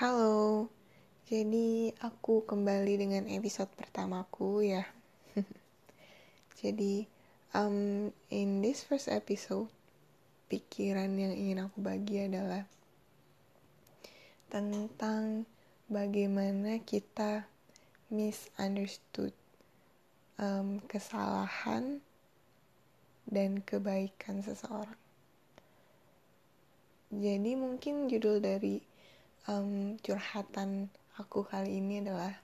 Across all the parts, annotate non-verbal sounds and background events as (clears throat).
Halo, jadi aku kembali dengan episode pertamaku ya. (laughs) jadi, um, in this first episode, pikiran yang ingin aku bagi adalah tentang bagaimana kita misunderstood um, kesalahan dan kebaikan seseorang. Jadi mungkin judul dari um, curhatan aku kali ini adalah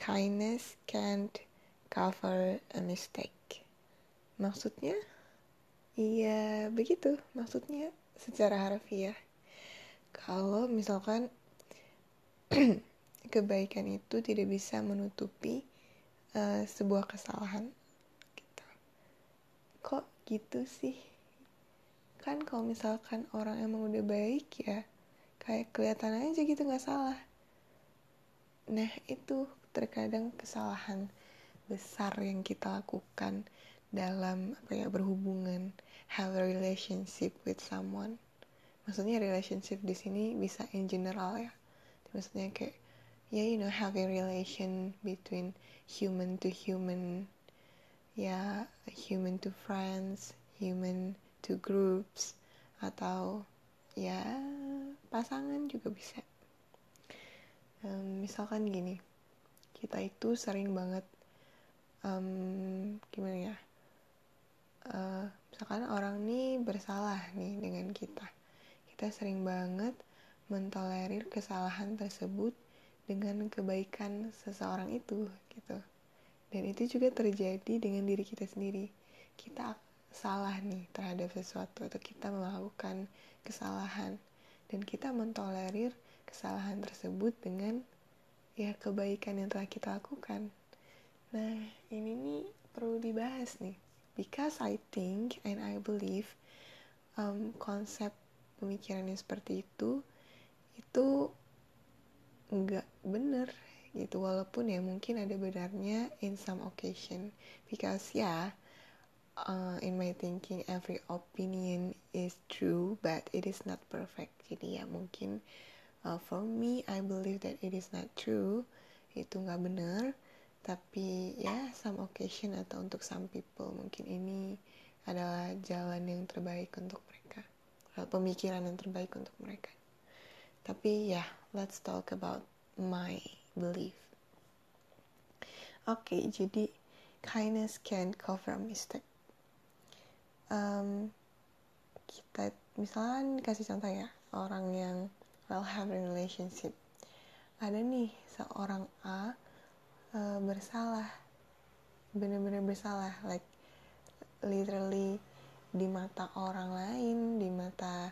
Kindness can't cover a mistake. Maksudnya? Iya, begitu. Maksudnya secara harfiah. Kalau misalkan (clears throat) kebaikan itu tidak bisa menutupi uh, sebuah kesalahan. Gitu. Kok gitu sih? kan kalau misalkan orang emang udah baik ya kayak kelihatan aja gitu nggak salah. Nah itu terkadang kesalahan besar yang kita lakukan dalam apa ya berhubungan have a relationship with someone. Maksudnya relationship di sini bisa in general ya. Maksudnya kayak ya you know have a relation between human to human. Ya human to friends human to groups atau ya pasangan juga bisa. Um, misalkan gini kita itu sering banget um, gimana ya uh, misalkan orang nih bersalah nih dengan kita kita sering banget mentolerir kesalahan tersebut dengan kebaikan seseorang itu gitu. Dan itu juga terjadi dengan diri kita sendiri. Kita salah nih terhadap sesuatu atau kita melakukan kesalahan dan kita mentolerir kesalahan tersebut dengan ya kebaikan yang telah kita lakukan. Nah, ini nih perlu dibahas nih. Because I think and I believe um, konsep pemikiran yang seperti itu itu nggak bener gitu walaupun ya mungkin ada benarnya in some occasion because ya uh, in my thinking every opinion is true but it is not perfect. Jadi ya mungkin uh, for me I believe that it is not true. Itu nggak benar. Tapi ya some occasion atau untuk some people mungkin ini adalah jalan yang terbaik untuk mereka. Pemikiran yang terbaik untuk mereka. Tapi ya let's talk about my belief. Oke okay, jadi kindness can cover a mistake um, kita misalnya kasih contoh ya orang yang well have a relationship. Ada nih seorang A uh, bersalah bener-bener bersalah like literally di mata orang lain di mata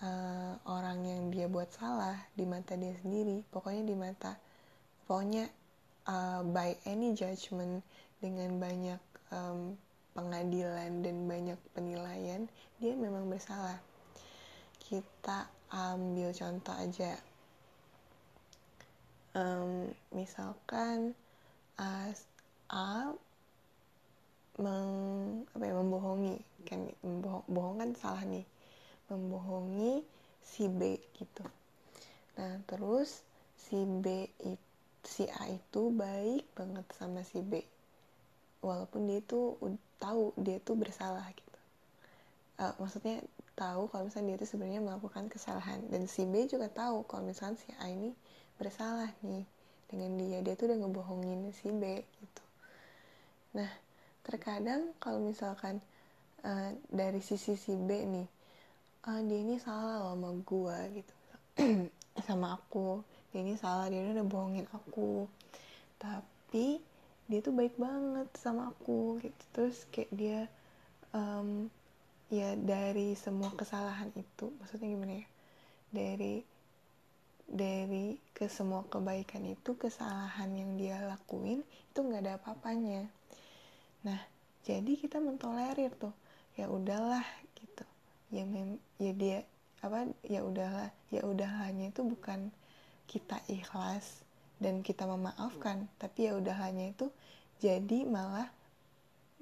uh, orang yang dia buat salah di mata dia sendiri pokoknya di mata pokoknya uh, by any judgment dengan banyak um, pengadilan dan banyak penilaian dia memang bersalah. Kita ambil contoh aja. Um, misalkan A, A meng, apa ya, membohongi. Kan membohong bohong kan salah nih. Membohongi si B gitu. Nah terus si B si A itu baik banget sama si B. Walaupun dia tuh tahu dia tuh bersalah gitu. Uh, maksudnya tahu kalau misalnya dia tuh sebenarnya melakukan kesalahan. Dan si B juga tahu kalau misalnya si A ini bersalah nih dengan dia. Dia tuh udah ngebohongin si B gitu. Nah terkadang kalau misalkan uh, dari sisi si B nih uh, dia ini salah loh sama gue gitu. (clears throat) Sama aku. Dia ini salah dia udah bohongin aku. Tapi dia tuh baik banget sama aku gitu. Terus kayak dia um, ya dari semua kesalahan itu maksudnya gimana ya dari dari ke semua kebaikan itu kesalahan yang dia lakuin itu nggak ada apa-apanya. Nah jadi kita mentolerir tuh ya udahlah gitu. Ya mem ya dia apa ya udahlah ya udahlahnya itu bukan kita ikhlas dan kita memaafkan tapi ya udah hanya itu jadi malah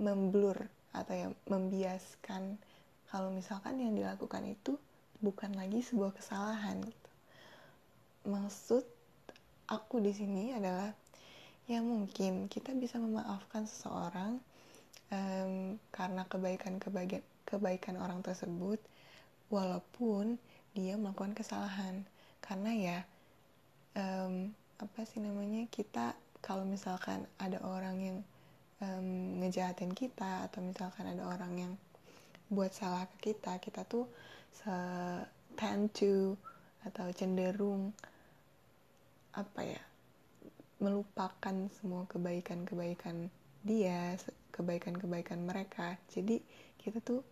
memblur atau yang membiaskan kalau misalkan yang dilakukan itu bukan lagi sebuah kesalahan gitu. Maksud aku di sini adalah ya mungkin kita bisa memaafkan seseorang um, karena kebaikan kebaikan kebaikan orang tersebut walaupun dia melakukan kesalahan. Karena ya um, apa sih namanya kita kalau misalkan ada orang yang um, ngejahatin kita atau misalkan ada orang yang buat salah ke kita kita tuh se tend to atau cenderung apa ya melupakan semua kebaikan-kebaikan dia, kebaikan-kebaikan mereka. Jadi kita tuh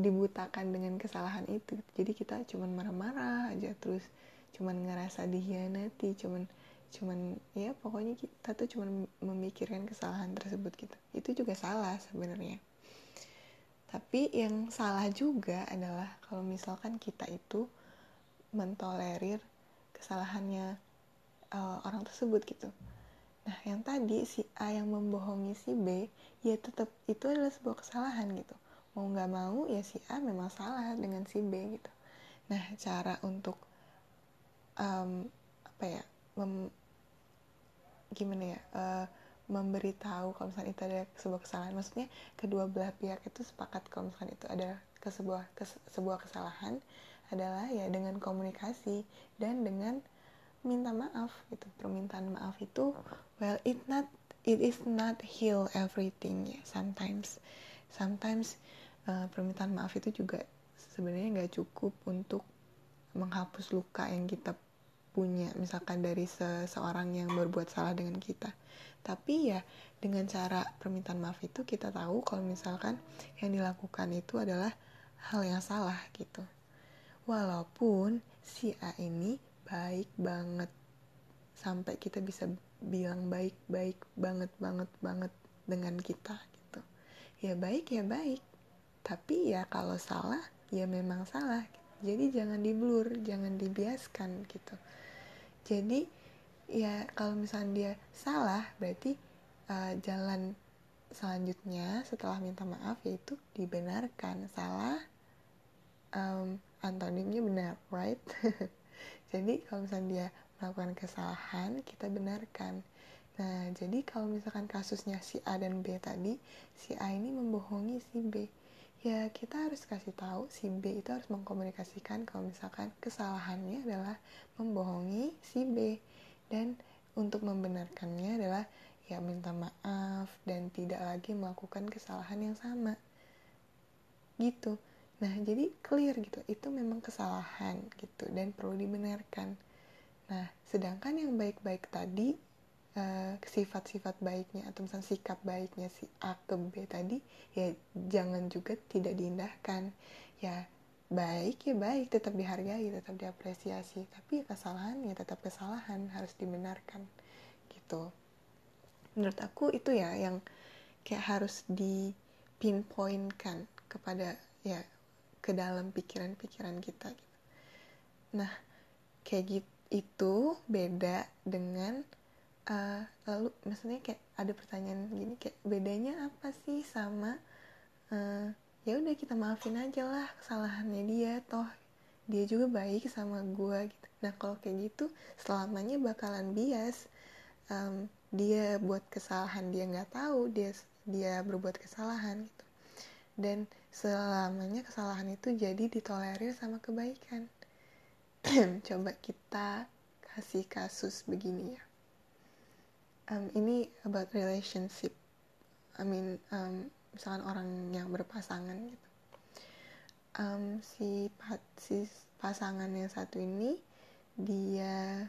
dibutakan dengan kesalahan itu. Jadi kita cuman marah-marah aja terus cuman ngerasa dihianati, cuman cuman ya pokoknya kita tuh cuman memikirkan kesalahan tersebut gitu. Itu juga salah sebenarnya. Tapi yang salah juga adalah kalau misalkan kita itu mentolerir kesalahannya uh, orang tersebut gitu. Nah, yang tadi si A yang membohongi si B, ya tetap itu adalah sebuah kesalahan gitu. Mau nggak mau ya si A memang salah dengan si B gitu. Nah, cara untuk um, apa ya, gimana ya, uh, memberitahu kalau misalnya itu ada sebuah kesalahan. Maksudnya kedua belah pihak itu sepakat kalau misalnya itu ada ke sebuah ke sebuah kesalahan adalah ya dengan komunikasi dan dengan minta maaf gitu permintaan maaf itu well it not it is not heal everything ya sometimes sometimes uh, permintaan maaf itu juga sebenarnya nggak cukup untuk menghapus luka yang kita punya misalkan dari seseorang yang berbuat salah dengan kita. Tapi ya dengan cara permintaan maaf itu kita tahu kalau misalkan yang dilakukan itu adalah hal yang salah gitu. Walaupun si A ini baik banget. Sampai kita bisa bilang baik baik banget banget banget dengan kita gitu. Ya baik ya baik. Tapi ya kalau salah ya memang salah. Jadi jangan diblur jangan dibiaskan gitu jadi ya kalau misalnya dia salah berarti uh, jalan selanjutnya setelah minta maaf yaitu dibenarkan. Salah um, antonimnya benar right? (laughs) Jadi kalau misalnya dia melakukan kesalahan kita benarkan. Nah jadi kalau misalkan kasusnya si A dan B tadi si A ini membohongi si B ya kita harus kasih tahu si B itu harus mengkomunikasikan kalau misalkan kesalahannya adalah membohongi si B. Dan untuk membenarkannya adalah ya minta maaf dan tidak lagi melakukan kesalahan yang sama. Gitu. Nah, jadi clear gitu, itu memang kesalahan gitu dan perlu dibenarkan. Nah, sedangkan yang baik-baik tadi uh, sifat-sifat baiknya atau misalnya sikap baiknya si A ke B tadi ya jangan juga tidak diindahkan. Ya baik ya baik, tetap dihargai, tetap diapresiasi. Tapi ya kesalahan ya tetap kesalahan, harus dibenarkan gitu. Menurut aku itu ya yang kayak harus di pinpointkan kepada ya ke dalam pikiran-pikiran kita gitu. Nah, kayak gitu itu beda dengan uh, lalu maksudnya kayak ada pertanyaan gini kayak bedanya apa sih sama uh, ya udah kita maafin aja lah kesalahannya dia toh dia juga baik sama gue gitu. Nah kalau kayak gitu selamanya bakalan bias. Um, dia buat kesalahan dia nggak tahu dia dia berbuat kesalahan gitu. Dan selamanya kesalahan itu jadi ditolerir sama kebaikan. (clears throat) Coba kita kasih kasus begini ya um, ini about relationship. I mean um, misalkan orang yang berpasangan gitu. Um, si, si pasangan yang satu ini dia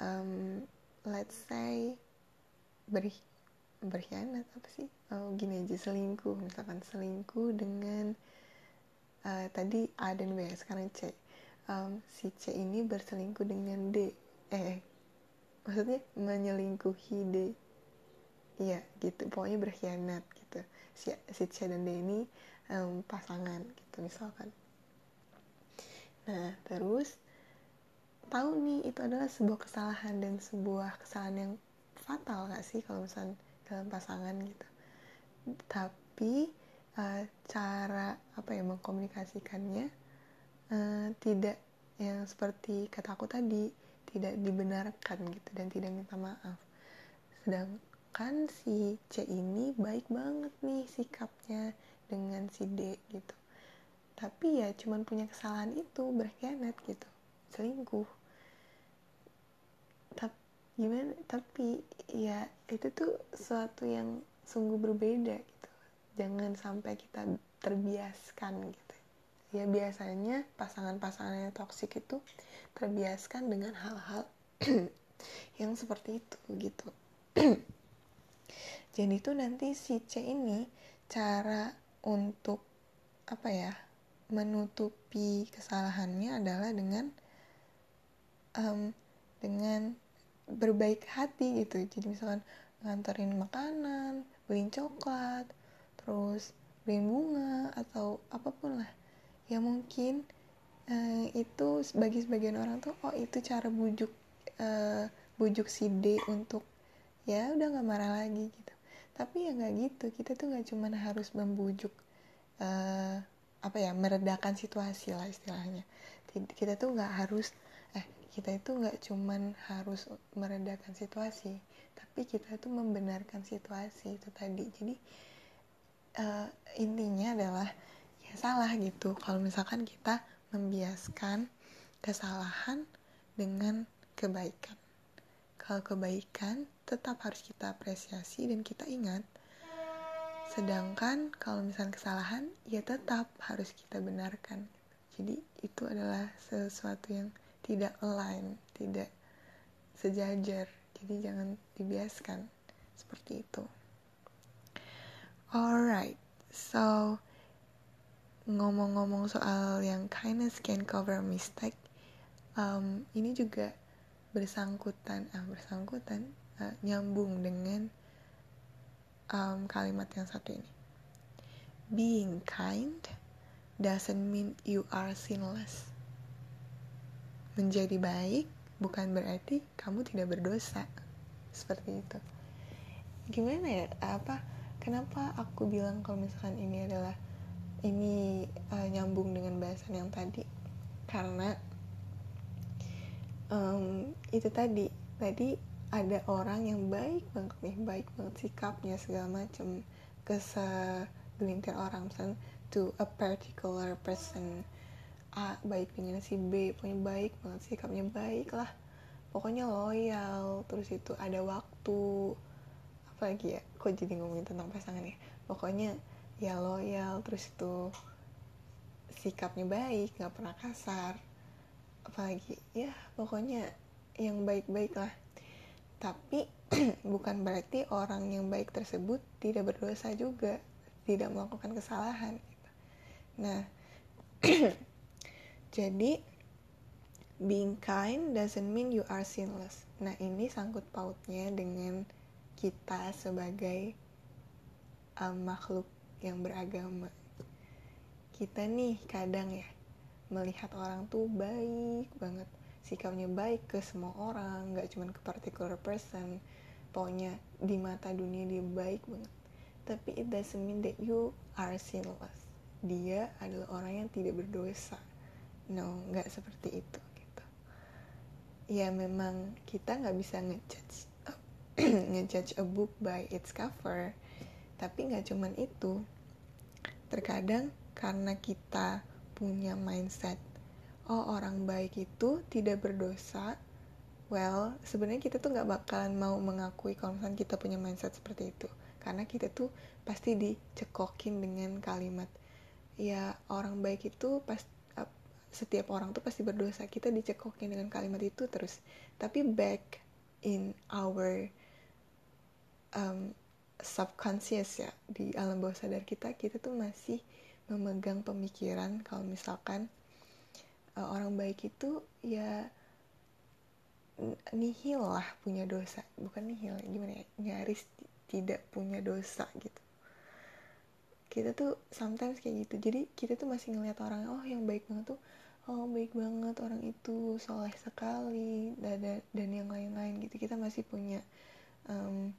um, let's say beri berkhianat apa sih? Oh, gini aja selingkuh. Misalkan selingkuh dengan uh, tadi A dan B sekarang C. Um, si C ini berselingkuh dengan D. Eh maksudnya menyelingkuhi D iya gitu. Pokoknya berkhianat gitu. Si, si C dan D ini um, pasangan gitu misalkan. Nah terus tahu nih itu adalah sebuah kesalahan dan sebuah kesalahan yang fatal gak sih kalau misalnya dalam pasangan gitu? Tapi uh, cara apa ya mengkomunikasikannya uh, tidak yang seperti kata aku tadi tidak dibenarkan gitu dan tidak minta maaf. Sedangkan si C ini baik banget nih sikapnya dengan si D gitu. Tapi ya cuman punya kesalahan itu berkhianat gitu. Selingkuh. Tapi gimana? Tapi ya itu tuh suatu yang sungguh berbeda gitu. Jangan sampai kita terbiaskan gitu. Ya biasanya pasangan-pasangan yang toksik itu terbiaskan dengan hal-hal (clears throat) yang seperti itu gitu. (clears throat) Jadi itu nanti si C ini cara untuk apa ya menutupi kesalahannya adalah dengan um, dengan berbaik hati gitu. Jadi misalkan nganterin makanan beliin coklat terus beliin bunga atau apa pun lah. Ya mungkin uh, itu bagi sebagian orang tuh oh itu cara bujuk uh, bujuk si D untuk ya udah nggak marah lagi gitu. Tapi ya nggak gitu kita tuh nggak cuman harus membujuk uh, apa ya meredakan situasi lah istilahnya. Kita tuh nggak harus eh kita itu nggak cuman harus meredakan situasi tapi kita tuh membenarkan situasi itu tadi. Jadi uh, intinya adalah ya salah gitu. Kalau misalkan kita membiaskan kesalahan dengan kebaikan. Kalau kebaikan tetap harus kita apresiasi dan kita ingat. Sedangkan kalau misalkan kesalahan ya tetap harus kita benarkan. Jadi itu adalah sesuatu yang tidak align tidak sejajar. Jadi jangan dibiaskan seperti itu. Alright so ngomong-ngomong soal yang kindness can cover mistake um, ini juga bersangkutan ah bersangkutan uh, nyambung dengan um, kalimat yang satu ini. Being kind doesn't mean you are sinless. Menjadi baik bukan berarti kamu tidak berdosa. Seperti itu. Gimana ya? Apa kenapa aku bilang kalau misalkan ini adalah ini uh, nyambung dengan bahasan yang tadi. Karena um, itu tadi. Tadi ada orang yang baik banget nih baik banget sikapnya segala macam ke segelintir orang. Misalnya to a particular person. A baik dengan si B pokoknya baik banget sikapnya baik lah. Pokoknya loyal. Terus itu ada waktu. Apa lagi ya kok jadi ngomongin tentang pasangan ya? Pokoknya ya loyal. Terus itu sikapnya baik nggak pernah kasar. Apalagi ya pokoknya yang baik-baik lah. Tapi (clears throat) bukan berarti orang yang baik tersebut tidak berdosa juga tidak melakukan kesalahan gitu. nah (clears throat) jadi being kind doesn't mean you are sinless. Nah ini sangkut pautnya dengan kita sebagai um, makhluk yang beragama. Kita nih kadang ya melihat orang tuh baik banget. Sikapnya baik ke semua orang nggak cuma ke particular person. Pokoknya di mata dunia dia baik banget. Tapi it doesn't mean that you are sinless. Dia adalah orang yang tidak berdosa. No nggak seperti itu gitu. Ya memang kita nggak bisa ngejudge (clears throat) ngejudge a book by its cover tapi nggak cuman itu. Terkadang karena kita punya mindset oh orang baik itu tidak berdosa well sebenarnya kita tuh nggak bakalan mau mengakui kalau misalnya kita punya mindset seperti itu. Karena kita tuh pasti dicekokin dengan kalimat ya orang baik itu pas setiap orang tuh pasti berdosa. Kita dicekokin dengan kalimat itu terus. Tapi back in our um, subconscious ya di alam bawah sadar kita kita tuh masih memegang pemikiran kalau misalkan uh, orang baik itu ya nihil lah punya dosa. Bukan nihil gimana ya? Nyaris tidak punya dosa gitu. Kita tuh sometimes kayak gitu. Jadi kita tuh masih ngeliat orang oh yang baik banget tuh oh baik banget orang itu soleh sekali dan dan yang lain-lain gitu. Kita masih punya um,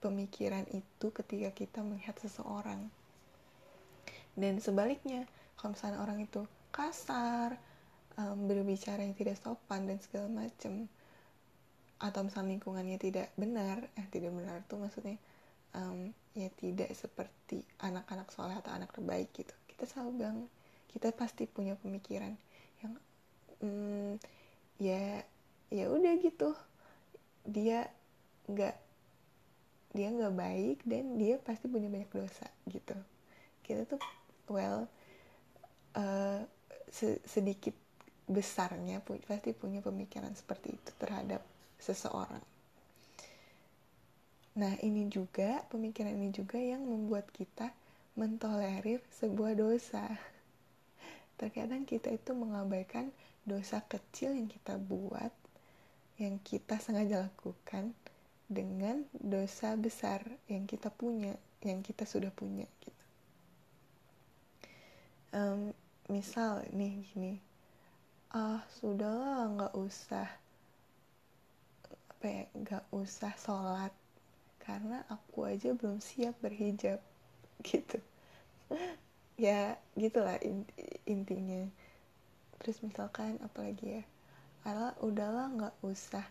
pemikiran itu ketika kita melihat seseorang. Dan sebaliknya kalau misalnya orang itu kasar um, berbicara yang tidak sopan dan segala macam atau misalnya lingkungannya tidak benar eh tidak benar tuh maksudnya um, ya tidak seperti anak-anak soleh atau anak terbaik gitu. Kita selalu bilang kita pasti punya pemikiran yang um, ya ya udah gitu. Dia nggak dia nggak baik dan dia pasti punya banyak dosa gitu kita tuh well uh, sedikit besarnya pasti punya pemikiran seperti itu terhadap seseorang. Nah, ini juga pemikiran ini juga yang membuat kita mentolerir sebuah dosa. Terkadang kita itu mengabaikan dosa kecil yang kita buat, yang kita sengaja lakukan dengan dosa besar yang kita punya, yang kita sudah punya gitu. Um, misal nih gini, ah sudahlah nggak usah apa ya nggak usah sholat karena aku aja belum siap berhijab (laughs) gitu. Ya gitulah intinya. Terus misalkan apalagi ya ala udahlah nggak usah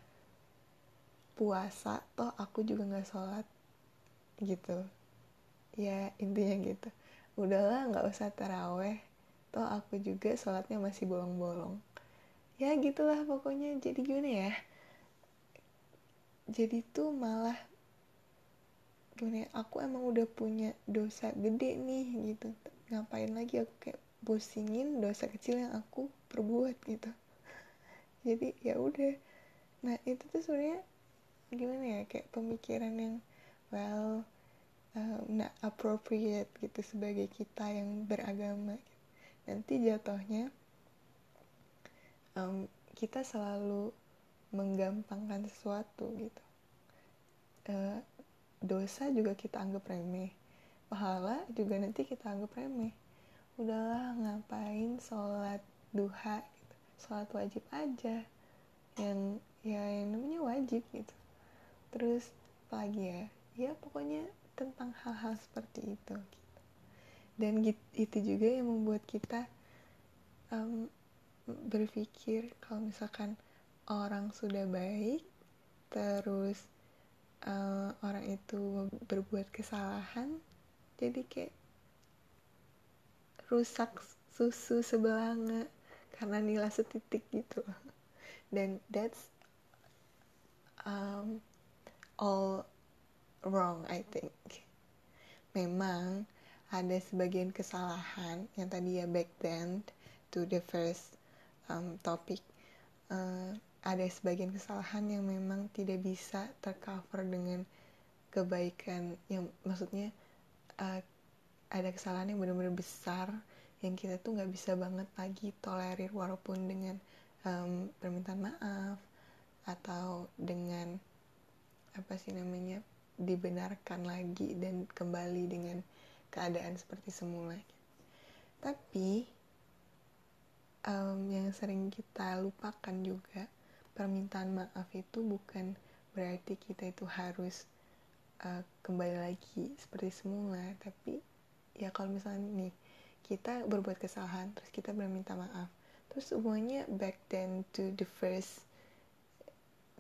puasa toh aku juga nggak sholat gitu. Ya intinya gitu. Udahlah nggak usah taraweh toh aku juga sholatnya masih bolong-bolong. Ya gitulah pokoknya. Jadi gimana ya? Jadi tuh malah gimana ya, aku emang udah punya dosa gede nih gitu. Ngapain lagi aku kayak pusingin dosa kecil yang aku perbuat gitu. (laughs) Jadi ya udah. Nah itu tuh sebenarnya gimana ya kayak pemikiran yang well uh, not appropriate gitu sebagai kita yang beragama. Nanti jatuhnya um, kita selalu menggampangkan sesuatu gitu. Uh, dosa juga kita anggap remeh pahala juga nanti kita anggap remeh. Udahlah ngapain sholat duha gitu? Sholat wajib aja. Yang ya yang namanya wajib gitu terus lagi ya ya pokoknya tentang hal-hal seperti itu gitu. dan itu juga yang membuat kita um, berpikir kalau misalkan orang sudah baik terus uh, orang itu berbuat kesalahan jadi kayak rusak susu sebelanga karena nilai setitik gitu (laughs) dan that's um, all wrong I think. Memang ada sebagian kesalahan yang tadi ya back then to the first um, topik uh, ada sebagian kesalahan yang memang tidak bisa tercover dengan kebaikan yang maksudnya uh, ada kesalahan yang benar-benar besar yang kita tuh nggak bisa banget lagi tolerir walaupun dengan um, permintaan maaf atau dengan apa sih namanya dibenarkan lagi dan kembali dengan keadaan seperti semula tapi um, yang sering kita lupakan juga permintaan maaf itu bukan berarti kita itu harus uh, kembali lagi seperti semula. Tapi ya kalau misalnya nih kita berbuat kesalahan terus kita berminta maaf terus semuanya back then to the first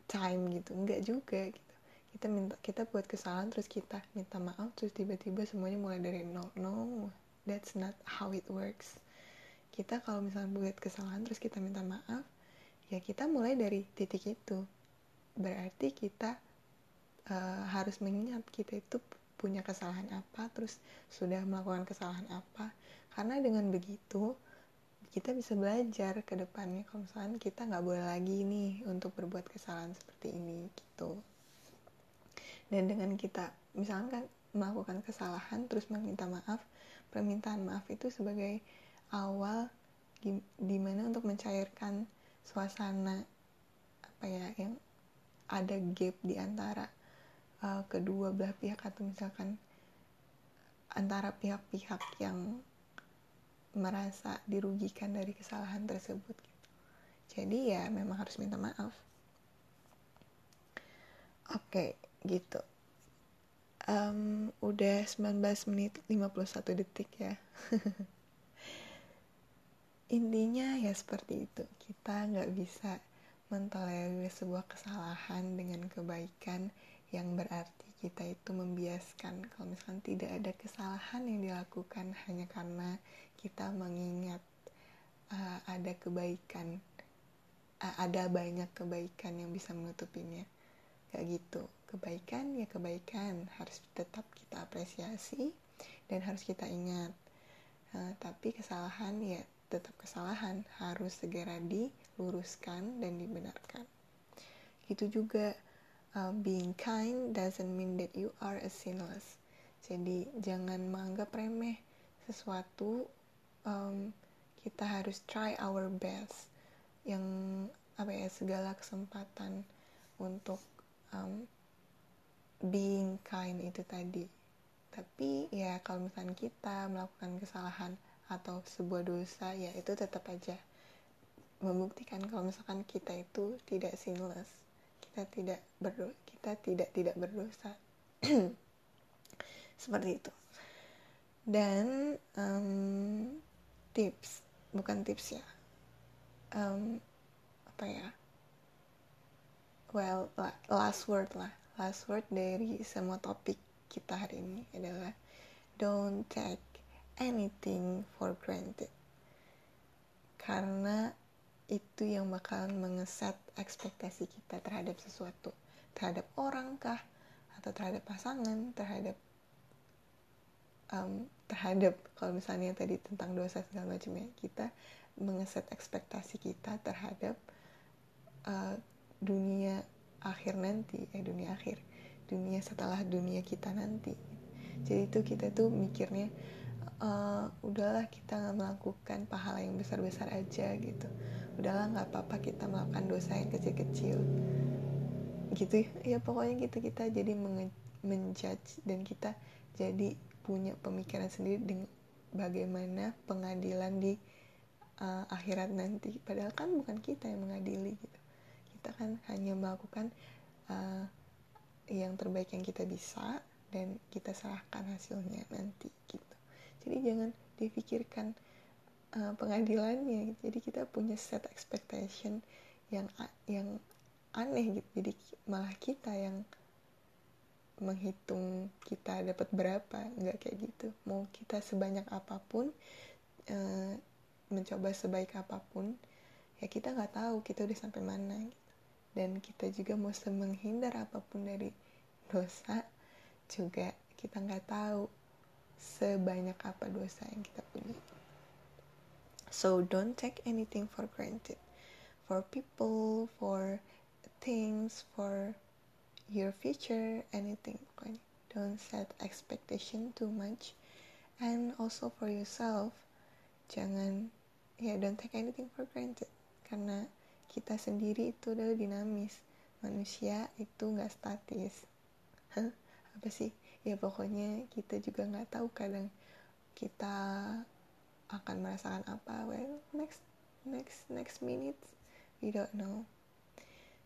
time gitu. Enggak juga gitu kita minta kita buat kesalahan terus kita minta maaf terus tiba-tiba semuanya mulai dari nol. No that's not how it works. Kita kalau misalnya buat kesalahan terus kita minta maaf ya kita mulai dari titik itu. Berarti kita uh, harus mengingat kita itu punya kesalahan apa terus sudah melakukan kesalahan apa. Karena dengan begitu kita bisa belajar ke depannya. Kalau misalnya kita nggak boleh lagi nih untuk berbuat kesalahan seperti ini gitu dan dengan kita misalkan melakukan kesalahan terus meminta maaf permintaan maaf itu sebagai awal di mana untuk mencairkan suasana apa ya yang ada gap di antara uh, kedua belah pihak atau misalkan antara pihak-pihak yang merasa dirugikan dari kesalahan tersebut gitu. Jadi ya memang harus minta maaf. Oke, gitu. Um, udah 19 menit 51 detik ya. (laughs) Intinya ya seperti itu. Kita nggak bisa mentolerir sebuah kesalahan dengan kebaikan yang berarti kita itu membiaskan. Kalau misalkan tidak ada kesalahan yang dilakukan hanya karena kita mengingat uh, ada kebaikan uh, ada banyak kebaikan yang bisa menutupinya. Kayak gitu kebaikan ya kebaikan harus tetap kita apresiasi dan harus kita ingat uh, tapi kesalahan ya tetap kesalahan harus segera diluruskan dan dibenarkan. Gitu juga um, being kind doesn't mean that you are a sinless. Jadi jangan menganggap remeh sesuatu. Um, kita harus try our best. Yang apa ya segala kesempatan untuk um, being kind itu tadi. Tapi ya kalau misalnya kita melakukan kesalahan atau sebuah dosa ya itu tetap aja membuktikan kalau misalkan kita itu tidak sinless kita tidak berdosa kita tidak tidak berdosa. (clears throat) Seperti itu. Dan um, tips bukan tips ya um, apa ya well last word lah last word dari semua topik kita hari ini adalah don't take anything for granted. Karena itu yang bakalan mengeset ekspektasi kita terhadap sesuatu. Terhadap orang kah? Atau terhadap pasangan? Terhadap um, terhadap kalau misalnya tadi tentang dosa segala macam ya kita mengeset ekspektasi kita terhadap uh, dunia akhir nanti eh dunia akhir dunia setelah dunia kita nanti. Jadi itu kita tuh mikirnya uh, udahlah kita nggak melakukan pahala yang besar-besar aja gitu. Udahlah nggak apa-apa kita melakukan dosa yang kecil-kecil. Gitu ya. Pokoknya gitu kita jadi menjudge dan kita jadi punya pemikiran sendiri dengan bagaimana pengadilan di uh, akhirat nanti. Padahal kan bukan kita yang mengadili gitu kita kan hanya melakukan uh, yang terbaik yang kita bisa dan kita serahkan hasilnya nanti gitu. Jadi jangan difikirkan uh, pengadilannya jadi kita punya set expectation yang yang aneh gitu. Jadi malah kita yang menghitung kita dapat berapa nggak kayak gitu. Mau kita sebanyak apa pun uh, mencoba sebaik apa pun ya kita nggak tahu kita udah sampai mana gitu. Dan kita juga mau menghindar apa pun dari dosa juga kita nggak tahu sebanyak apa dosa yang kita punya. So don't take anything for granted. For people, for things, for your future, anything. Don't set expectation too much. And also for yourself, jangan ya yeah, don't take anything for granted. Karena kita sendiri itu adalah dinamis. Manusia itu nggak statis. Hah? Apa sih? ya pokoknya kita juga nggak tahu kadang kita akan merasakan apa well next next next minute we don't know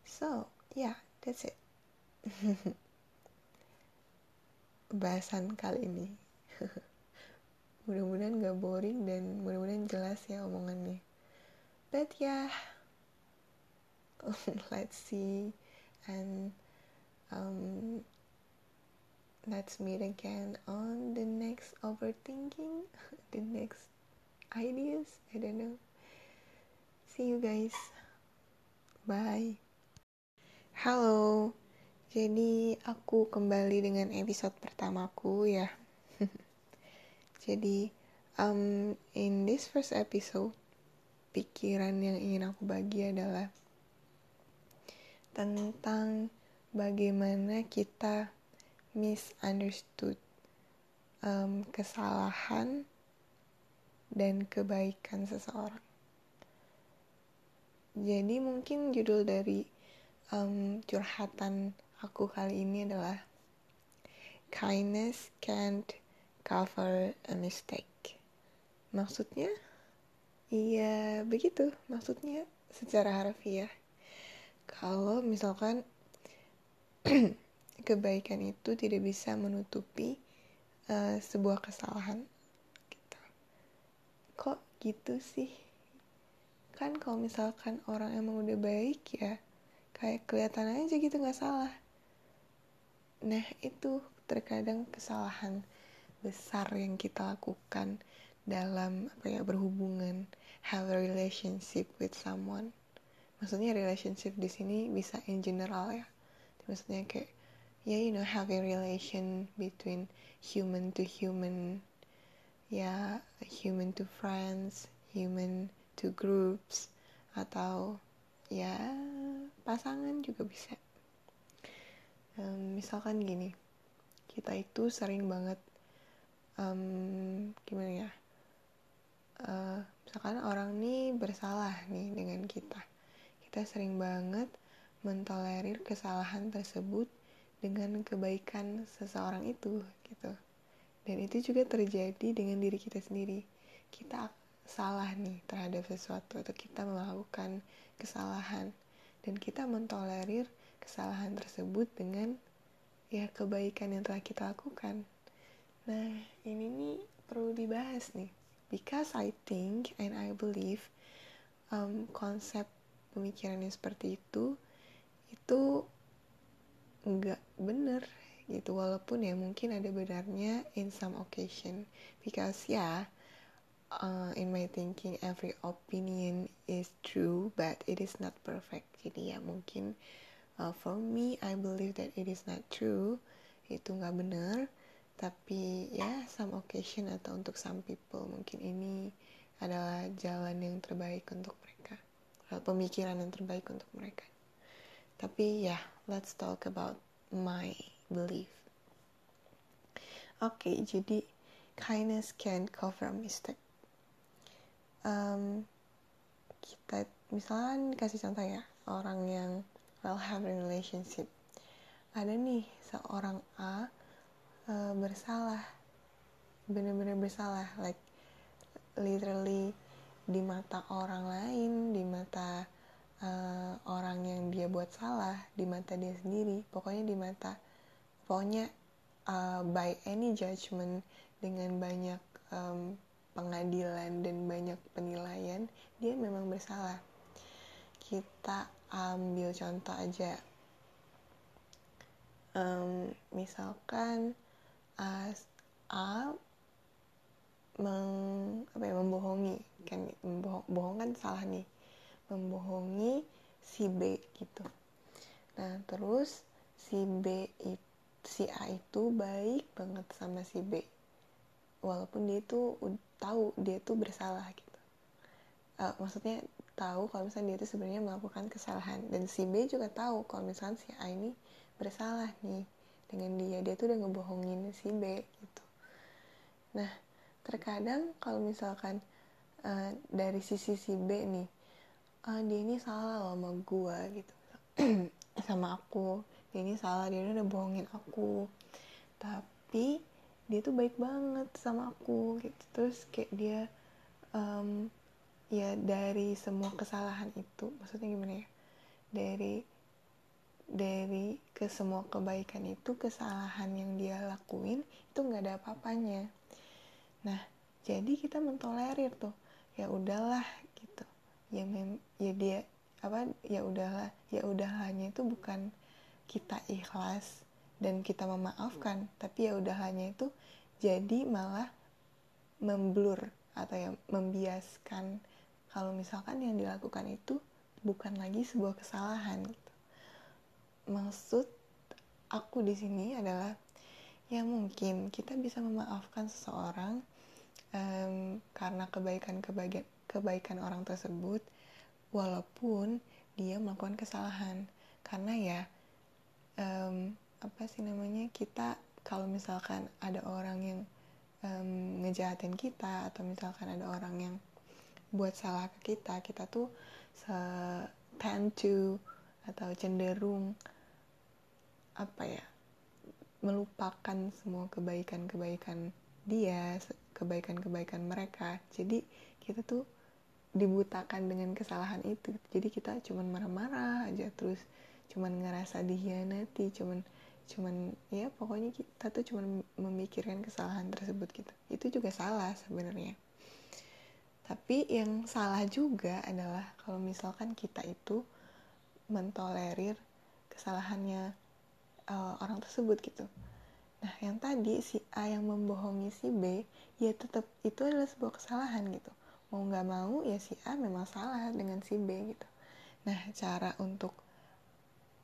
so yeah that's it (laughs) bahasan kali ini (laughs) mudah-mudahan gak boring dan mudah-mudahan jelas ya omongannya but yeah (laughs) let's see and um, (laughs) let's meet again on the next overthinking, (laughs) the next ideas. I don't know. See you guys. Bye. Halo. Jadi aku kembali dengan episode pertamaku ya. Jadi um in this first episode pikiran yang ingin aku bagi adalah tentang bagaimana kita misunderstood um, kesalahan dan kebaikan seseorang. Jadi mungkin judul dari um, curhatan aku kali ini adalah Kindness can't cover a mistake. Maksudnya? Iya begitu maksudnya secara harfiah. Kalau misalkan (clears throat) kebaikan itu tidak bisa menutupi uh, sebuah kesalahan gitu. kok gitu sih? Kan kalau misalkan orang emang udah baik ya kayak kelihatan aja gitu nggak salah. Nah itu terkadang kesalahan besar yang kita lakukan dalam apa ya berhubungan have a relationship with someone maksudnya relationship di sini bisa in general ya. Maksudnya kayak ya yeah, you know having relation between human to human. Ya human to friends human to groups atau ya pasangan juga bisa. Um, misalkan gini kita itu sering banget um, gimana ya uh, misalkan orang nih bersalah nih dengan kita kita sering banget mentolerir kesalahan tersebut dengan kebaikan seseorang itu gitu dan itu juga terjadi dengan diri kita sendiri kita salah nih terhadap sesuatu atau kita melakukan kesalahan dan kita mentolerir kesalahan tersebut dengan ya kebaikan yang telah kita lakukan. Nah, ini nih perlu dibahas nih. Because I think and I believe um, konsep pemikiran yang seperti itu itu nggak bener gitu. Walaupun ya mungkin ada benarnya in some occasion. Because ya yeah, uh, in my thinking every opinion is true but it is not perfect. Jadi ya mungkin uh, for me I believe that it is not true. Itu nggak benar tapi ya some occasion atau untuk some people mungkin ini adalah jalan yang terbaik untuk pemikiran yang terbaik untuk mereka. Tapi ya let's talk about my belief. Oke okay, jadi kindness can cover a mistake. Um, kita misalnya kasih contoh ya orang yang well have a relationship. Ada nih seorang A uh, bersalah. Bener-bener bersalah like literally di mata orang lain di mata uh, orang yang dia buat salah di mata dia sendiri. Pokoknya di mata pokoknya uh, by any judgment dengan banyak um, pengadilan dan banyak penilaian dia memang bersalah. Kita ambil contoh aja. Um, misalkan A, A meng, apa ya, membohongi. Kan membohong bohong kan salah nih. Membohongi si B gitu. Nah terus si B si A itu baik banget sama si B. Walaupun dia itu tahu dia tuh bersalah gitu. Uh, maksudnya tahu kalau misalnya dia itu sebenarnya melakukan kesalahan. Dan si B juga tahu kalau misalnya si A ini bersalah nih dengan dia. Dia tuh udah ngebohongin si B gitu. Nah terkadang kalau misalkan uh, dari sisi si B nih uh, dia ini salah loh sama gue gitu. (clears throat) Sama aku. Dia ini salah dia udah bohongin aku. Tapi dia tuh baik banget sama aku gitu. Terus kayak dia um, ya dari semua kesalahan itu maksudnya gimana ya? Dari dari ke semua kebaikan itu kesalahan yang dia lakuin itu nggak ada apa-apanya nah jadi kita mentolerir tuh ya udahlah gitu ya mem ya dia apa ya udahlah ya udahlahnya itu bukan kita ikhlas dan kita memaafkan tapi ya udah hanya itu jadi malah memblur atau ya membiaskan kalau misalkan yang dilakukan itu bukan lagi sebuah kesalahan gitu. Maksud aku di sini adalah ya mungkin kita bisa memaafkan seseorang um, karena kebaikan kebaikan kebaikan orang tersebut walaupun dia melakukan kesalahan. Karena ya um, apa sih namanya kita kalau misalkan ada orang yang um, ngejahatin kita atau misalkan ada orang yang buat salah ke kita kita tuh se tend to atau cenderung apa ya melupakan semua kebaikan-kebaikan dia kebaikan-kebaikan mereka. Jadi kita tuh dibutakan dengan kesalahan itu. Jadi kita cuman marah-marah aja terus cuman ngerasa dihianati cuman cuman ya pokoknya kita tuh cuman memikirkan kesalahan tersebut gitu. Itu juga salah sebenarnya. Tapi yang salah juga adalah kalau misalkan kita itu mentolerir kesalahannya uh, orang tersebut gitu nah yang tadi si A yang membohongi si B ya tetap itu adalah sebuah kesalahan gitu. Mau nggak mau ya si A memang salah dengan si B gitu. Nah cara untuk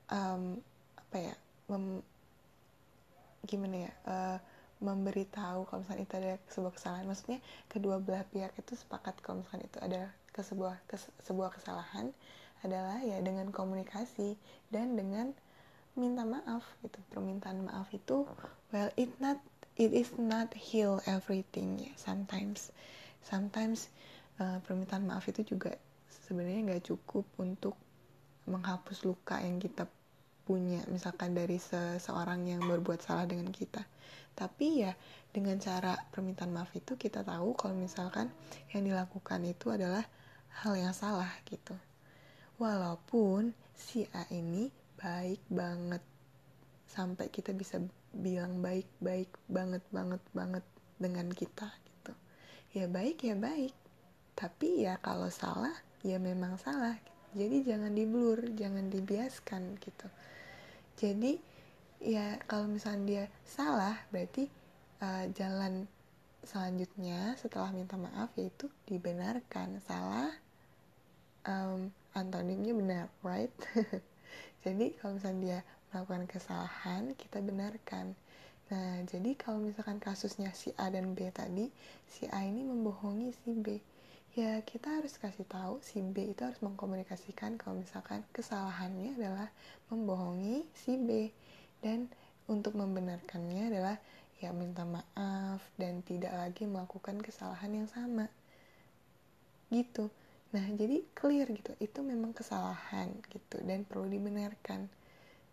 um, apa ya mem, gimana ya uh, memberitahu kalau misalnya itu ada sebuah kesalahan. Maksudnya kedua belah pihak itu sepakat kalau misalnya itu ada ke sebuah sebuah kesalahan adalah ya dengan komunikasi dan dengan minta maaf gitu permintaan maaf itu well it not it is not heal everything ya sometimes. Sometimes uh, permintaan maaf itu juga sebenarnya nggak cukup untuk menghapus luka yang kita punya misalkan dari seseorang yang berbuat salah dengan kita. Tapi ya dengan cara permintaan maaf itu kita tahu kalau misalkan yang dilakukan itu adalah hal yang salah gitu. Walaupun si A ini baik banget. Sampai kita bisa bilang baik baik banget banget banget dengan kita gitu. Ya baik ya baik. Tapi ya kalau salah ya memang salah. Jadi jangan diblur jangan dibiaskan gitu. Jadi ya kalau misalnya dia salah berarti uh, jalan selanjutnya setelah minta maaf yaitu dibenarkan. Salah um, antonimnya benar right (laughs) jadi kalau misalnya dia melakukan kesalahan kita benarkan. Nah jadi kalau misalkan kasusnya si A dan B tadi si A ini membohongi si B. Ya kita harus kasih tahu si B itu harus mengkomunikasikan kalau misalkan kesalahannya adalah membohongi si B. Dan untuk membenarkannya adalah ya minta maaf dan tidak lagi melakukan kesalahan yang sama. Gitu nah jadi clear gitu itu memang kesalahan gitu dan perlu dibenarkan.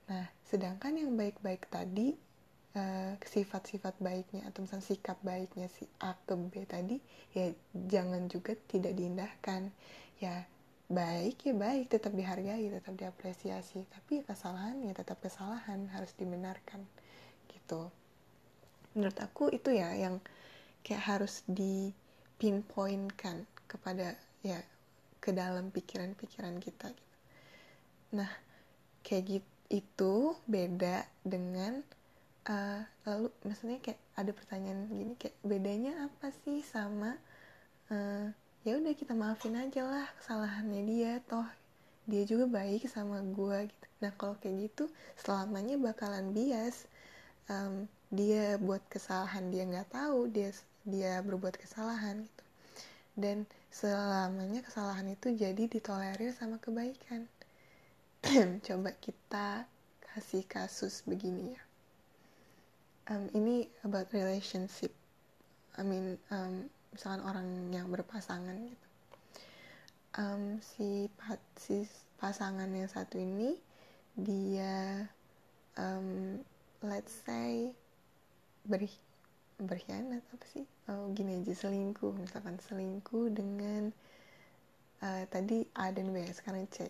Nah sedangkan yang baik-baik tadi uh, sifat-sifat baiknya atau misalnya sikap baiknya si A ke B tadi ya jangan juga tidak diindahkan. Ya baik ya baik tetap dihargai tetap diapresiasi tapi kesalahan ya tetap kesalahan harus dibenarkan gitu. Menurut aku itu ya yang kayak harus di pinpointkan kepada ya ke dalam pikiran-pikiran kita gitu. nah kayak gitu itu beda dengan uh, lalu maksudnya kayak ada pertanyaan gini kayak bedanya apa sih sama uh, ya udah kita maafin aja lah kesalahannya dia toh dia juga baik sama gue gitu nah kalau kayak gitu selamanya bakalan bias um, dia buat kesalahan dia nggak tahu dia dia berbuat kesalahan gitu dan selamanya kesalahan itu jadi ditolerir sama kebaikan. (clears throat) Coba kita kasih kasus begini ya. Um, ini about relationship. I mean um, misalkan orang yang berpasangan gitu. Um, si si pasangan yang satu ini dia um, let's say ber berkhianat apa sih oh gini aja selingkuh. Misalkan selingkuh dengan uh, tadi A dan B sekarang C.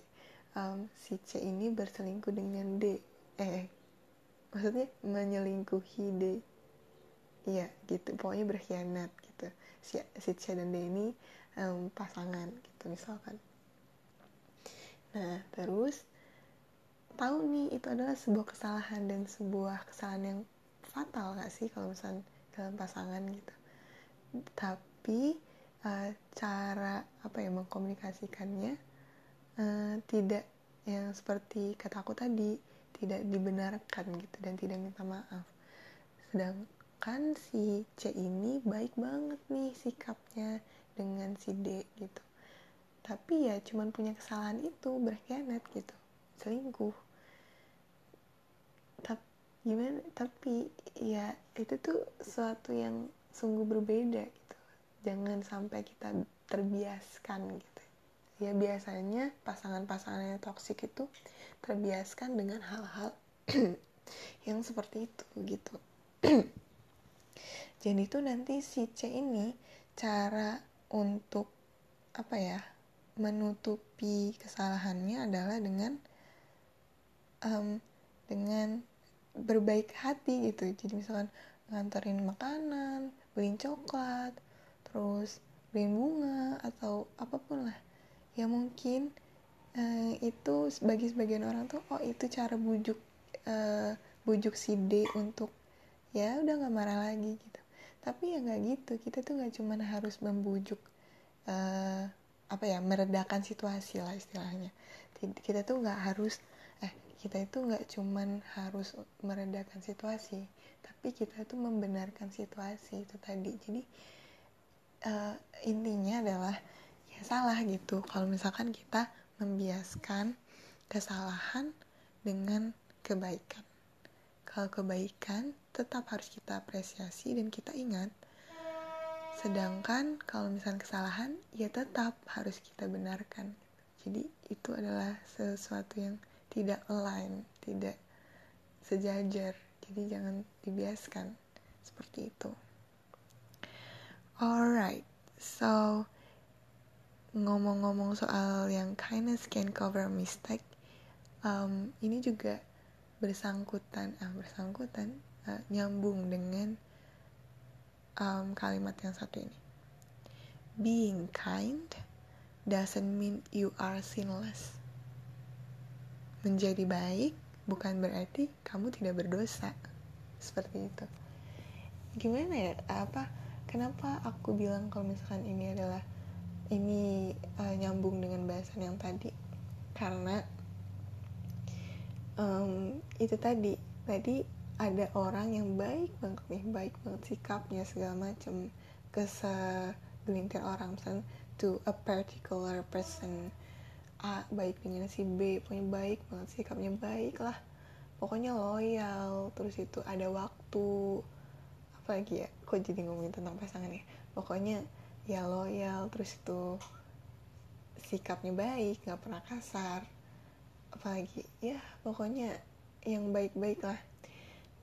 Um, si C ini berselingkuh dengan D. Eh maksudnya menyelingkuhi D. Iya gitu. Pokoknya berkhianat gitu. Si, si C dan D ini um, pasangan gitu misalkan. Nah terus tahu nih itu adalah sebuah kesalahan dan sebuah kesalahan yang fatal gak sih kalau misalnya dalam pasangan gitu tapi uh, cara apa ya mengkomunikasikannya uh, tidak yang seperti kataku tadi tidak dibenarkan gitu dan tidak minta maaf. Sedang kan si C ini baik banget nih sikapnya dengan si D gitu. Tapi ya cuman punya kesalahan itu berkhianat gitu selingkuh. Tapi gimana? Tapi ya itu tuh sesuatu yang sungguh berbeda gitu. Jangan sampai kita terbiaskan gitu. Ya biasanya pasangan-pasangan yang toksik itu terbiaskan dengan hal-hal (clears throat) yang seperti itu gitu. (clears throat) Jadi itu nanti si C ini cara untuk apa ya menutupi kesalahannya adalah dengan um, dengan berbaik hati gitu. Jadi misalkan nganterin makanan beliin coklat terus beliin bunga atau apa pun lah. Ya mungkin uh, itu bagi sebagian orang tuh oh itu cara bujuk uh, bujuk si D untuk ya udah nggak marah lagi gitu. Tapi ya nggak gitu kita tuh nggak cuman harus membujuk uh, apa ya meredakan situasi lah istilahnya. Kita tuh nggak harus eh kita itu nggak cuman harus meredakan situasi tapi kita tuh membenarkan situasi itu tadi jadi uh, intinya adalah ya salah gitu kalau misalkan kita membiaskan kesalahan dengan kebaikan kalau kebaikan tetap harus kita apresiasi dan kita ingat. Sedangkan kalau misalnya kesalahan, ya tetap harus kita benarkan. Jadi itu adalah sesuatu yang tidak align, tidak sejajar. Jadi jangan dibiaskan seperti itu. Alright, so ngomong-ngomong soal yang kindness can cover mistake, um, ini juga bersangkutan ah bersangkutan uh, nyambung dengan um, kalimat yang satu ini being kind doesn't mean you are sinless menjadi baik bukan berarti kamu tidak berdosa. Seperti itu. Gimana ya? Apa kenapa aku bilang kalau misalkan ini adalah ini uh, nyambung dengan bahasan yang tadi? Karena um, itu tadi. Tadi ada orang yang baik banget nih. Baik banget sikapnya segala macam ke segelintir orang. Misalnya to a particular person A baik dengan si B pokoknya baik banget sikapnya baik lah. Pokoknya loyal terus itu ada waktu. Apa lagi ya kok jadi ngomongin tentang pasangan ya? Pokoknya ya loyal terus itu sikapnya baik nggak pernah kasar. Apalagi ya pokoknya yang baik-baik lah.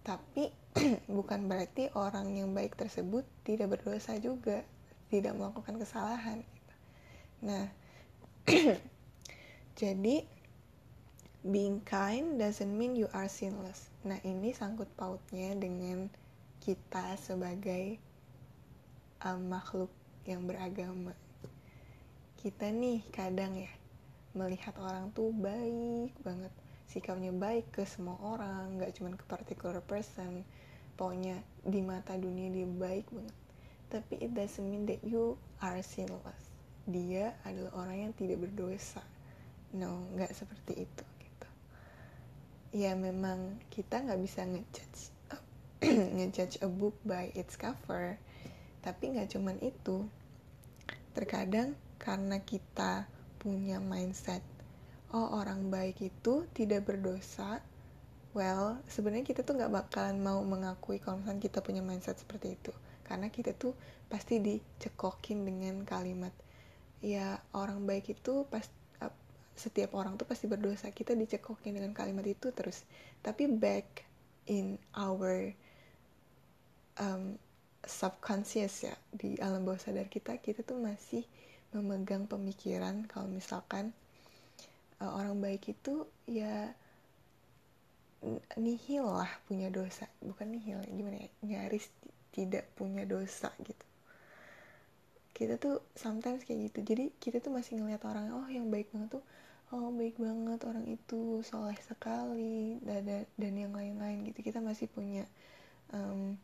Tapi (clears throat) bukan berarti orang yang baik tersebut tidak berdosa juga tidak melakukan kesalahan gitu. nah (clears throat) jadi being kind doesn't mean you are sinless. Nah ini sangkut pautnya dengan kita sebagai um, makhluk yang beragama. Kita nih kadang ya melihat orang tuh baik banget. Sikapnya baik ke semua orang nggak cuma ke particular person. Pokoknya di mata dunia dia baik banget. Tapi it doesn't mean that you are sinless. Dia adalah orang yang tidak berdosa no nggak seperti itu gitu. Ya memang kita nggak bisa ngejudge (clears throat) ngejudge a book by its cover. Tapi nggak cuman itu. Terkadang karena kita punya mindset oh orang baik itu tidak berdosa well sebenarnya kita tuh nggak bakalan mau mengakui kalau misalnya kita punya mindset seperti itu. Karena kita tuh pasti dicekokin dengan kalimat ya orang baik itu pas setiap orang tuh pasti berdosa. Kita dicekokin dengan kalimat itu terus. Tapi back in our um, subconscious ya di alam bawah sadar kita kita tuh masih memegang pemikiran kalau misalkan uh, orang baik itu ya nihil lah punya dosa. Bukan nihil gimana ya? Nyaris tidak punya dosa gitu. Kita tuh sometimes kayak gitu. Jadi kita tuh masih ngeliat orang oh yang baik banget tuh oh baik banget orang itu soleh sekali dan dan yang lain-lain gitu. Kita masih punya um,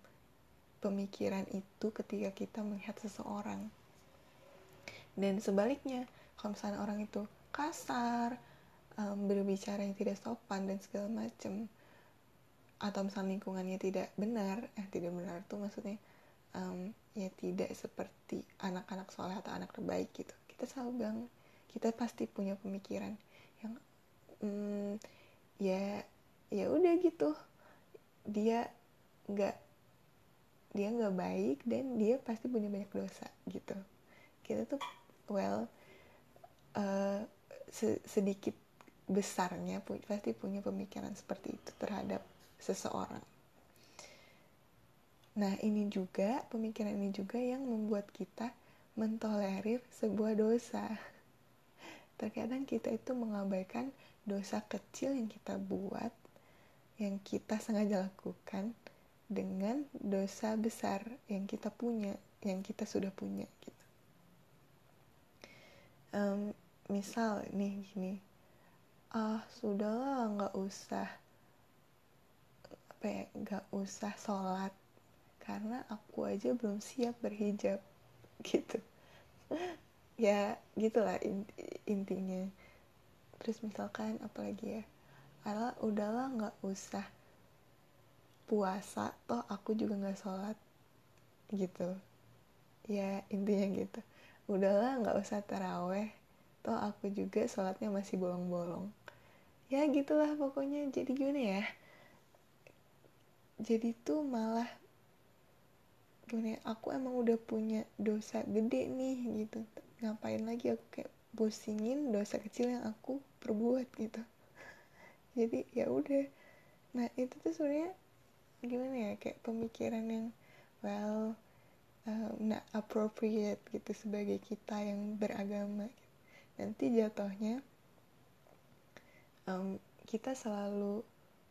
pemikiran itu ketika kita melihat seseorang. Dan sebaliknya kalau misalnya orang itu kasar um, berbicara yang tidak sopan dan segala macam atau misalnya lingkungannya tidak benar eh tidak benar tuh maksudnya um, ya tidak seperti anak-anak soleh atau anak terbaik gitu. Kita selalu bilang kita pasti punya pemikiran yang um, ya ya udah gitu dia nggak dia nggak baik dan dia pasti punya banyak dosa gitu kita tuh well uh, sedikit besarnya pasti punya pemikiran seperti itu terhadap seseorang. Nah, ini juga pemikiran ini juga yang membuat kita mentolerir sebuah dosa. Terkadang kita itu mengabaikan dosa kecil yang kita buat, yang kita sengaja lakukan dengan dosa besar yang kita punya, yang kita sudah punya gitu. Um, misal nih gini ah sudahlah nggak usah apa ya nggak usah sholat karena aku aja belum siap berhijab (laughs) gitu ya gitulah intinya. Terus misalkan apalagi ya ala udahlah nggak usah puasa toh aku juga nggak sholat gitu. Ya intinya gitu. Udahlah nggak usah taraweh toh aku juga sholatnya masih bolong-bolong. Ya gitulah pokoknya. Jadi gimana ya? Jadi tuh malah gimana ya, aku emang udah punya dosa gede nih gitu ngapain lagi aku kayak pusingin dosa kecil yang aku perbuat gitu. (laughs) Jadi ya udah. Nah itu tuh sebenarnya gimana ya kayak pemikiran yang well uh, not appropriate gitu sebagai kita yang beragama. Nanti jatuhnya um, kita selalu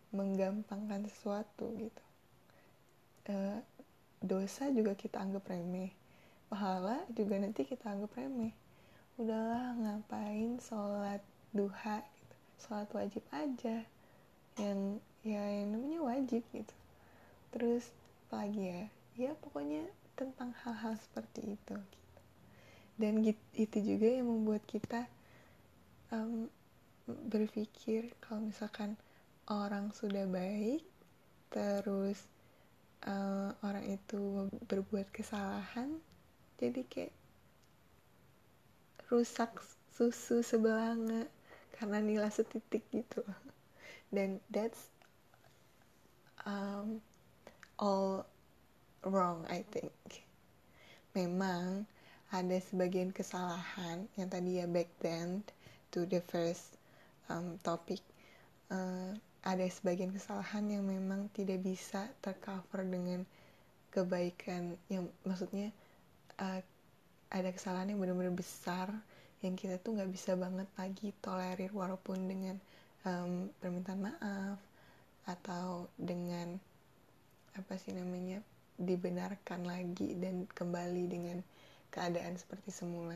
menggampangkan sesuatu gitu. Uh, dosa juga kita anggap remeh pahala juga nanti kita anggap remeh. Udahlah ngapain sholat duha gitu? Sholat wajib aja. Yang ya yang namanya wajib gitu. Terus lagi ya? Ya pokoknya tentang hal-hal seperti itu gitu. dan itu juga yang membuat kita um, berpikir kalau misalkan orang sudah baik terus uh, orang itu berbuat kesalahan jadi kayak rusak susu sebelanga karena nilai setitik gitu. Dan that's um, all wrong I think. Memang ada sebagian kesalahan yang tadi ya back then to the first um, topic. Uh, ada sebagian kesalahan yang memang tidak bisa tercover dengan kebaikan yang maksudnya uh, ada kesalahan yang benar-benar besar yang kita tuh nggak bisa banget lagi tolerir walaupun dengan um, permintaan maaf atau dengan apa sih namanya dibenarkan lagi dan kembali dengan keadaan seperti semula.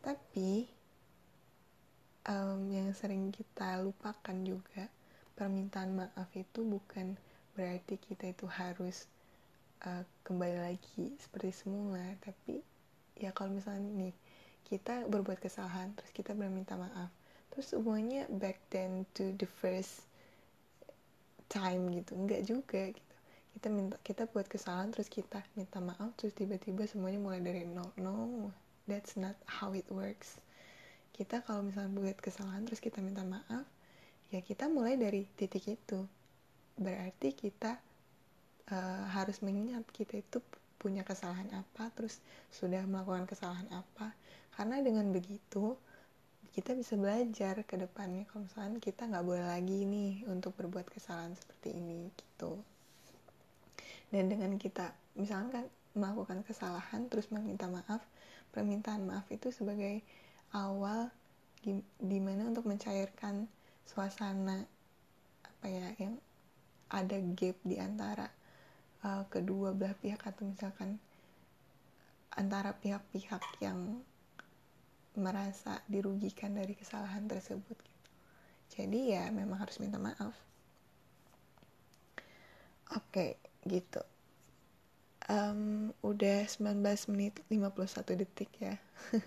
Tapi um, yang sering kita lupakan juga permintaan maaf itu bukan berarti kita itu harus uh, kembali lagi seperti semula. Tapi ya kalau misalnya nih kita berbuat kesalahan terus kita meminta maaf terus semuanya back then to the first time gitu. Enggak juga gitu. Kita minta kita buat kesalahan terus kita minta maaf terus tiba-tiba semuanya mulai dari nol. No that's not how it works. Kita kalau misalnya buat kesalahan terus kita minta maaf ya kita mulai dari titik itu. Berarti kita uh, harus mengingat kita itu punya kesalahan apa terus sudah melakukan kesalahan apa. Karena dengan begitu kita bisa belajar ke depannya kalau misalnya kita nggak boleh lagi nih untuk berbuat kesalahan seperti ini gitu. Dan dengan kita misalkan melakukan kesalahan terus meminta maaf permintaan maaf itu sebagai awal di mana untuk mencairkan suasana apa ya yang ada gap di antara uh, kedua belah pihak atau misalkan antara pihak-pihak yang merasa dirugikan dari kesalahan tersebut gitu. Jadi ya memang harus minta maaf. Oke, gitu. Um, udah 19 menit 51 detik ya. (laughs)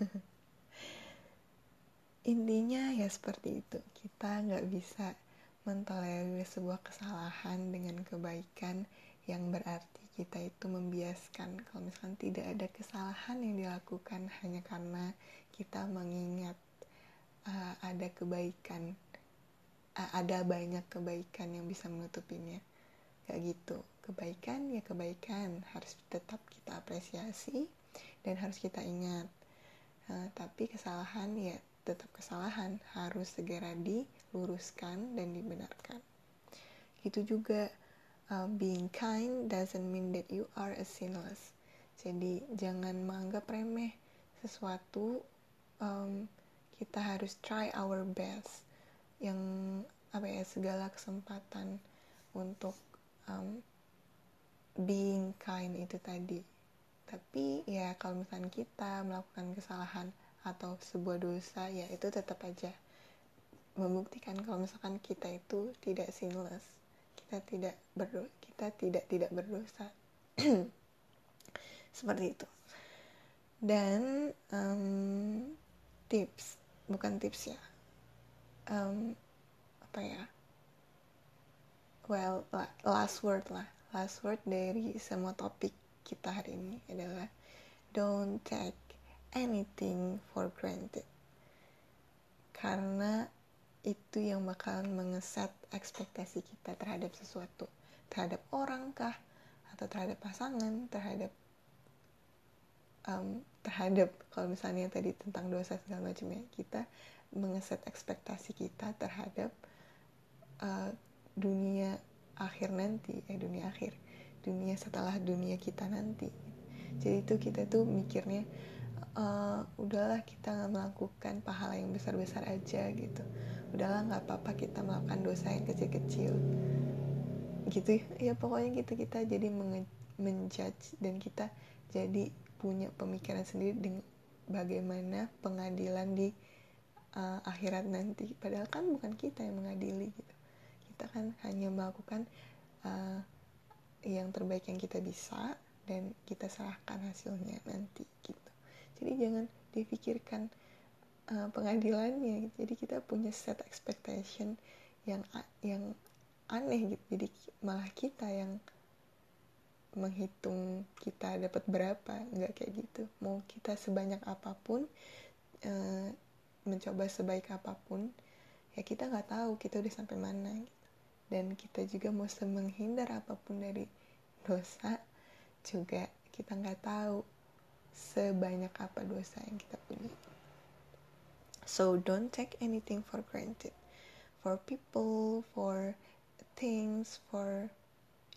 Intinya ya seperti itu. Kita nggak bisa mentolerir sebuah kesalahan dengan kebaikan yang berarti kita itu membiaskan. Kalau misalkan tidak ada kesalahan yang dilakukan hanya karena kita mengingat uh, ada kebaikan uh, ada banyak kebaikan yang bisa menutupinya. Kayak gitu. Kebaikan ya kebaikan. Harus tetap kita apresiasi dan harus kita ingat. Uh, tapi kesalahan ya tetap kesalahan. Harus segera diluruskan dan dibenarkan. Itu juga uh, being kind doesn't mean that you are a sinless. Jadi jangan menganggap remeh sesuatu. Um, kita harus try our best. Yang apa ya segala kesempatan untuk um, being kind itu tadi. Tapi ya kalau misalnya kita melakukan kesalahan atau sebuah dosa ya itu tetap aja membuktikan kalau misalkan kita itu tidak sinless kita tidak berdosa kita tidak tidak berdosa. (clears throat) Seperti itu. Dan um, tips bukan tips ya. Um, apa ya? Well last word lah. Last word dari semua topik kita hari ini adalah don't take anything for granted. Karena itu yang bakalan mengeset ekspektasi kita terhadap sesuatu. Terhadap orang kah? Atau terhadap pasangan? Terhadap um, terhadap kalau misalnya tadi tentang dosa segala macam ya kita mengeset ekspektasi kita terhadap uh, dunia akhir nanti eh dunia akhir dunia setelah dunia kita nanti. Jadi itu kita tuh mikirnya uh, udahlah kita melakukan pahala yang besar besar aja gitu udahlah nggak apa-apa kita melakukan dosa yang kecil-kecil. Gitu ya. Pokoknya gitu kita jadi menjudge dan kita jadi punya pemikiran sendiri dengan bagaimana pengadilan di uh, akhirat nanti. Padahal kan bukan kita yang mengadili gitu. Kita kan hanya melakukan uh, yang terbaik yang kita bisa dan kita serahkan hasilnya nanti gitu. Jadi jangan dipikirkan uh, pengadilannya gitu. jadi kita punya set expectation yang yang aneh gitu. Jadi malah kita yang menghitung kita dapat berapa nggak kayak gitu. Mau kita sebanyak apa pun uh, mencoba sebaik apa pun ya kita nggak tahu kita udah sampai mana gitu. Dan kita juga mau menghindar apa pun dari dosa juga kita nggak tahu sebanyak apa dosa yang kita punya so don't take anything for granted. For people for things for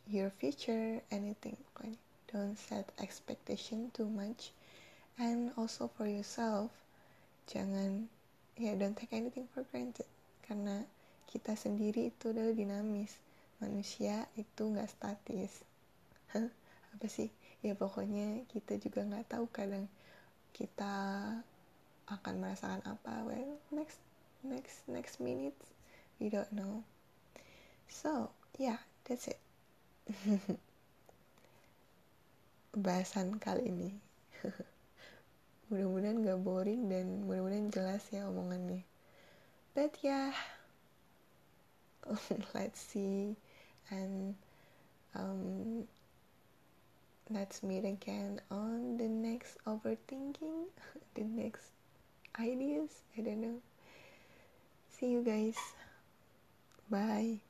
your future anything. Don't set expectation too much. And also for yourself jangan ya yeah, don't take anything for granted. Karena kita sendiri itu adalah dinamis. Manusia itu nggak statis. Apa sih? Ya pokoknya kita juga nggak tahu kadang kita akan merasakan apa. Well next next next minute we don't know. So yeah that's it. (laughs) Bahasan kali ini. (laughs) Mudah-mudahan gak boring dan mudah-mudahan jelas ya omongannya. But yeah, (laughs) let's see and um, let's meet again on the next overthinking the next ideas. I don't know. See you guys. Bye